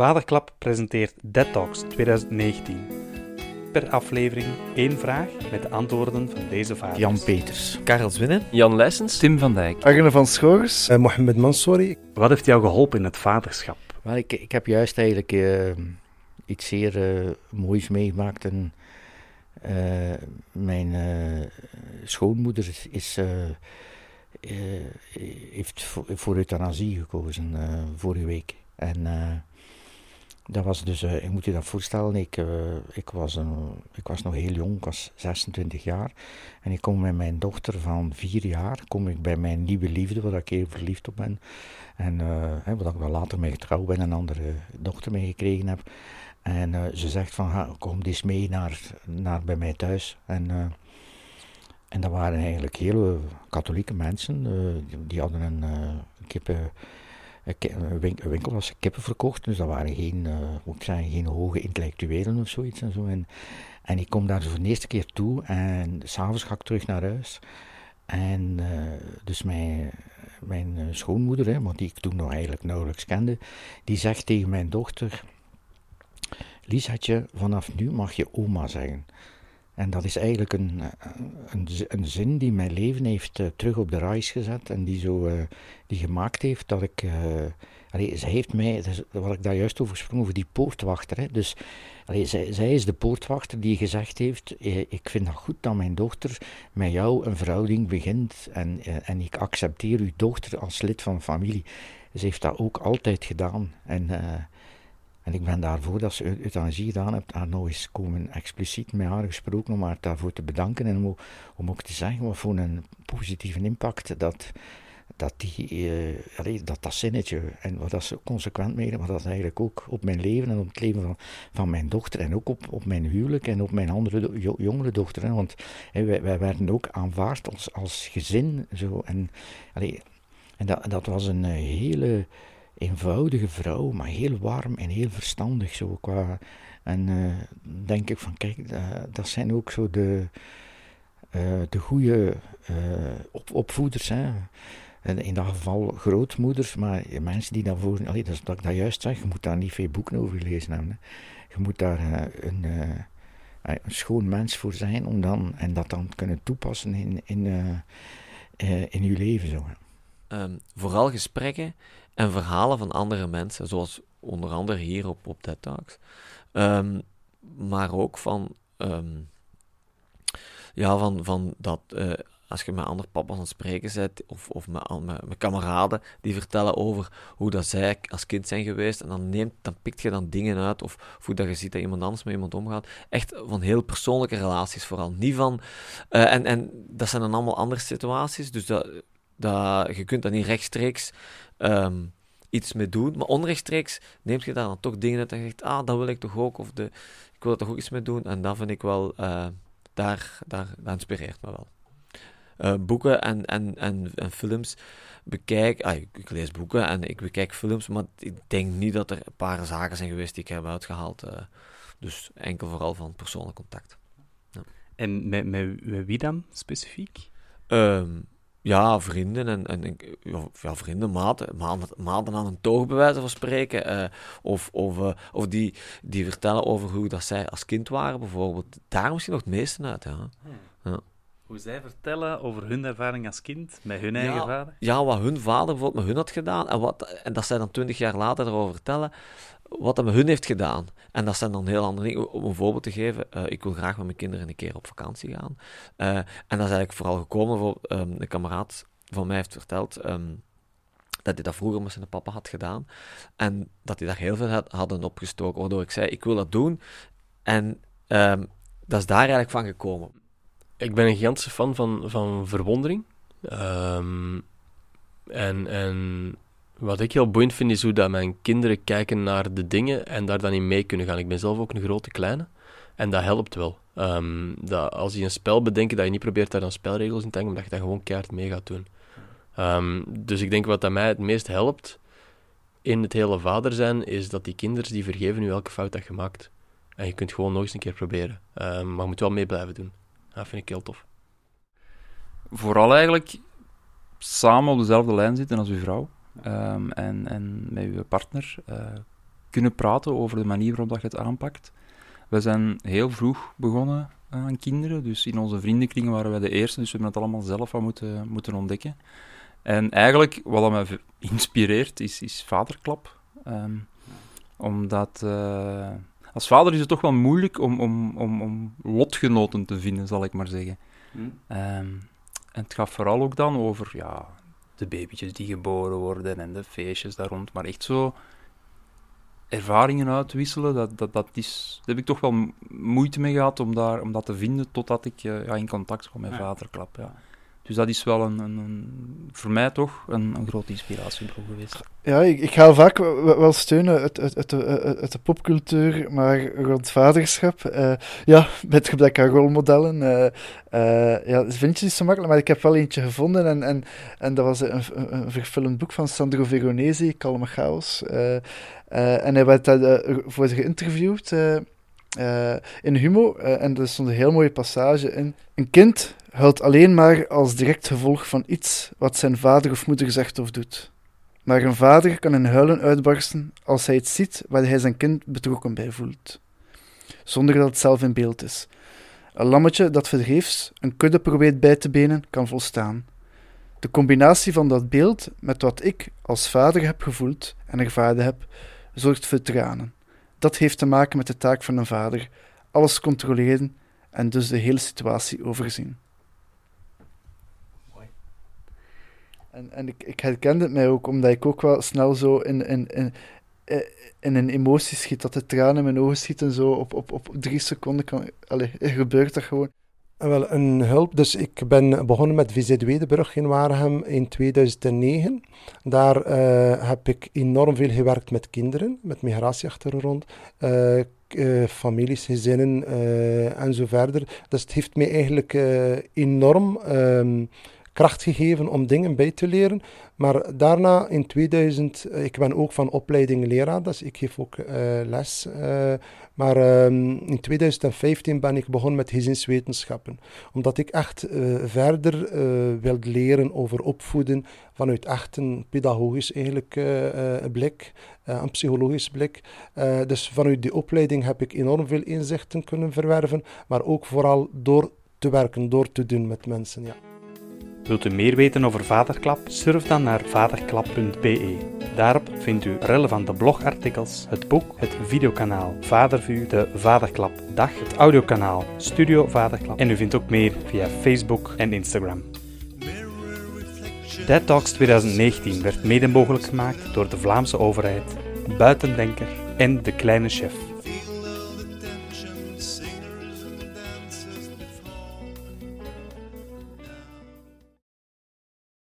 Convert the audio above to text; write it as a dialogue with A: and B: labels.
A: Vaderklap presenteert Dead Talks 2019. Per aflevering één vraag met de antwoorden van deze vaders.
B: Jan Peters.
C: Karel Zwinnen.
D: Jan Leijsens.
E: Tim van Dijk.
F: Agne van Schogers.
G: Uh, Mohamed Mansouri.
A: Wat heeft jou geholpen in het vaderschap?
B: Wel, ik, ik heb juist eigenlijk uh, iets zeer uh, moois meegemaakt. En, mijn schoonmoeder is, is heeft voor, voor euthanasie gekozen vorige week. En dat was dus, uh, ik moet je dat voorstellen, ik, uh, ik, was een, ik was nog heel jong, ik was 26 jaar. En ik kom met mijn dochter van 4 jaar, kom ik bij mijn nieuwe liefde, waar ik heel verliefd op ben. En uh, wat ik wel later mee getrouwd ben en een andere dochter mee gekregen heb. En ze zegt van, ha, kom eens mee naar, naar bij mij thuis. En, en dat waren eigenlijk hele katholieke mensen, die, hadden een kippen een winkel was kippen verkocht, dus dat waren geen, uh, moet zeggen, geen hoge intellectuelen of zoiets en zo. En, ik kom daar voor de eerste keer toe en s'avonds ga ik terug naar huis. En uh, dus mijn, mijn schoonmoeder, hè, want die ik toen nog eigenlijk nauwelijks kende, die zegt tegen mijn dochter: Liesatje, vanaf nu mag je oma zeggen. En dat is eigenlijk een, een, een zin die mijn leven heeft uh, terug op de reis gezet en die, zo, uh, die gemaakt heeft dat ik. Uh, allee, zij heeft mij, wat ik daar juist over sprak, over die poortwachter. Hè, dus allee, zij, zij is de poortwachter die gezegd heeft: Ik vind het goed dat mijn dochter met jou een verhouding begint en, en ik accepteer uw dochter als lid van de familie. Ze heeft dat ook altijd gedaan. En en ik ben daarvoor dat ze euthanasie gedaan heeft, haar nog eens komen expliciet met haar gesproken om haar daarvoor te bedanken en om, om ook te zeggen wat voor een positieve impact dat, dat, die, uh, dat, dat zinnetje en wat dat ze consequent mee, wat dat eigenlijk ook op mijn leven en op het leven van, van mijn dochter en ook op, op mijn huwelijk en op mijn andere jongere dochter. Want wij, wij werden ook aanvaard als, als gezin. Zo, en en dat, dat was een hele eenvoudige vrouw, maar heel warm en heel verstandig. Zo, qua, en uh, denk ik van, kijk, dat zijn ook zo de, uh, de goede op, opvoeders. Hè. In dat geval grootmoeders, maar mensen die daarvoor, allee, dat, dat ik dat juist zeg, je moet daar niet veel boeken over gelezen hebben. Hè. Je moet daar een, een schoon mens voor zijn om dan, en dat dan kunnen toepassen in, in, in je leven. Zo.
C: Um, vooral gesprekken en verhalen van andere mensen, zoals onder andere hier op, op TED Talks. Um, maar ook van, um, ja, van, van dat uh, als je met andere papa's aan het spreken bent, of, of met, met, kameraden die vertellen over hoe dat zij als kind zijn geweest, en dan, neemt, dan pikt je dan dingen uit, of, of hoe dat je ziet dat iemand anders met iemand omgaat. Echt van heel persoonlijke relaties vooral. Niet van, uh, en, en dat zijn dan allemaal andere situaties, dus dat, dat, je kunt dat niet rechtstreeks um, iets mee doen. Maar onrechtstreeks neemt je daar dan toch dingen uit en zegt, ah, dat wil ik toch ook, of de, ik wil er toch ook iets mee doen. En dat vind ik wel, uh, daar, daar, dat inspireert me wel. Uh, boeken en, en, en, en, films bekijk, ah, ik, ik, lees boeken en ik bekijk films, maar ik denk niet dat er een paar zaken zijn geweest die ik heb uitgehaald. Uh, dus enkel vooral van persoonlijk contact.
E: Ja. En met, met, met, wie dan specifiek?
C: Um, ja, vrienden en, en ja, vrienden, maten, maanden aan een toog bij wijze van spreken. Uh, of of, uh, of die, die vertellen over hoe dat zij als kind waren, bijvoorbeeld. Daar misschien nog het meeste uit, ja.
E: Hmm. ja. Hoe zij vertellen over hun ervaring als kind, met hun eigen
C: ja,
E: vader?
C: Ja, wat hun vader bijvoorbeeld met hun had gedaan. En, wat, en dat zij dan twintig jaar later erover vertellen wat dat met hun heeft gedaan. En dat zijn dan heel andere dingen. Om een voorbeeld te geven, uh, ik wil graag met mijn kinderen een keer op vakantie gaan. Uh, en dat is eigenlijk vooral gekomen, voor, um, een kameraad van mij heeft verteld um, dat hij dat vroeger met zijn papa had gedaan. En dat hij daar heel veel had, hadden opgestoken, waardoor ik zei, ik wil dat doen. En um, dat is daar eigenlijk van gekomen.
D: Ik ben een gigantische fan van, van verwondering. en... en wat ik heel boeiend vind, is hoe dat mijn kinderen kijken naar de dingen en daar dan in mee kunnen gaan. Ik ben zelf ook een grote kleine en dat helpt wel. Um, dat als je een spel bedenkt, dat je niet probeert daar dan spelregels in te hangen, maar dat je dat gewoon keihard mee gaat doen. Um, dus ik denk wat dat mij het meest helpt in het hele vader zijn, is dat die kinderen die vergeven nu elke fout dat je maakt. En je kunt gewoon nog eens een keer proberen. Maar je moet wel mee blijven doen. Dat vind ik heel tof.
E: Vooral eigenlijk samen op dezelfde lijn zitten als uw vrouw. Um, en, en met uw partner uh,
F: kunnen praten over de manier waarop dat je het aanpakt. We zijn heel vroeg begonnen aan kinderen, dus in onze vriendenkringen waren wij de eerste, dus we hebben het allemaal zelf wat moeten, moeten ontdekken. En eigenlijk, wat mij inspireert, is, is vaderklap. Ehm, omdat uh, als vader is het toch wel moeilijk om, om, om, om lotgenoten te vinden, zal ik maar zeggen. Um, en het gaat vooral ook dan over ja, de babytjes die geboren worden en de feestjes daar rond. Maar echt zo ervaringen uitwisselen, dat, dat, dat is, daar heb ik toch wel moeite mee gehad om, daar, om dat te vinden totdat ik uh, ja, in contact kwam met ja. vaderklap. Ja. Dus dat is wel een, een, voor mij toch een, een grote inspiratiebron geweest.
G: Ja, ik, ik ga vaak wel steunen uit, de popcultuur, maar rond vaderschap, uh, ja, met gebrek aan rolmodellen, uh, uh, ja, vind je niet zo makkelijk, maar ik heb wel eentje gevonden en, en, en dat was een, een, boek van Sandro Veronesi, Kalme Chaos. en hij werd daarvoor geïnterviewd in Humo, en er stond een heel mooie passage in. Een kind huilt alleen maar als direct gevolg van iets wat zijn vader of moeder zegt of doet. Maar een vader kan in huilen uitbarsten als hij iets ziet waar hij zijn kind betrokken bij voelt, zonder dat het zelf in beeld is. Een lammetje dat vergeefs een kudde probeert bij te benen, kan volstaan. De combinatie van dat beeld met wat ik als vader heb gevoeld en ervaren heb, zorgt voor tranen. Dat heeft te maken met de taak van een vader: alles controleren en dus de hele situatie overzien. En, en ik, ik herkende het mij ook, omdat ik ook wel snel zo in, in, in, in een emotie schiet, dat de tranen in mijn ogen schieten, zo op, op, op drie seconden kan, allez, gebeurt dat gewoon.
H: Wel, een hulp. Dus ik ben begonnen met VZ Wedeburg in Waregem in 2009. Daar uh, heb ik enorm veel gewerkt met kinderen, met migratieachtergrond, uh, uh, families, gezinnen en zo verder. Dus het heeft mij eigenlijk enorm ehm, kracht gegeven om dingen bij te leren. Maar daarna in 2000, eh, ik ben ook van opleiding leraar, dus ik geef ook uh, les. Uh, maar um, in 2015 ben ik begonnen met gezinswetenschappen. Omdat ik echt verder wilde leren over opvoeden vanuit echt een pedagogisch eigenlijk, blik, een psychologisch blik. dus vanuit die opleiding heb ik enorm veel inzichten kunnen verwerven, maar ook vooral door te werken, door te doen met mensen. Ja.
A: Wilt u meer weten over Vaderklap? Surf dan naar vaderklap.be. Daarop vindt u relevante blogartikels, het boek, het videokanaal Vadervuur, de Vaderklap Dag, het audiokanaal Studio Vaderklap en u vindt ook meer via Facebook en Instagram. Dead Talks 2019 werd mede mogelijk gemaakt door de Vlaamse overheid, Buitendenker en De Kleine Chef.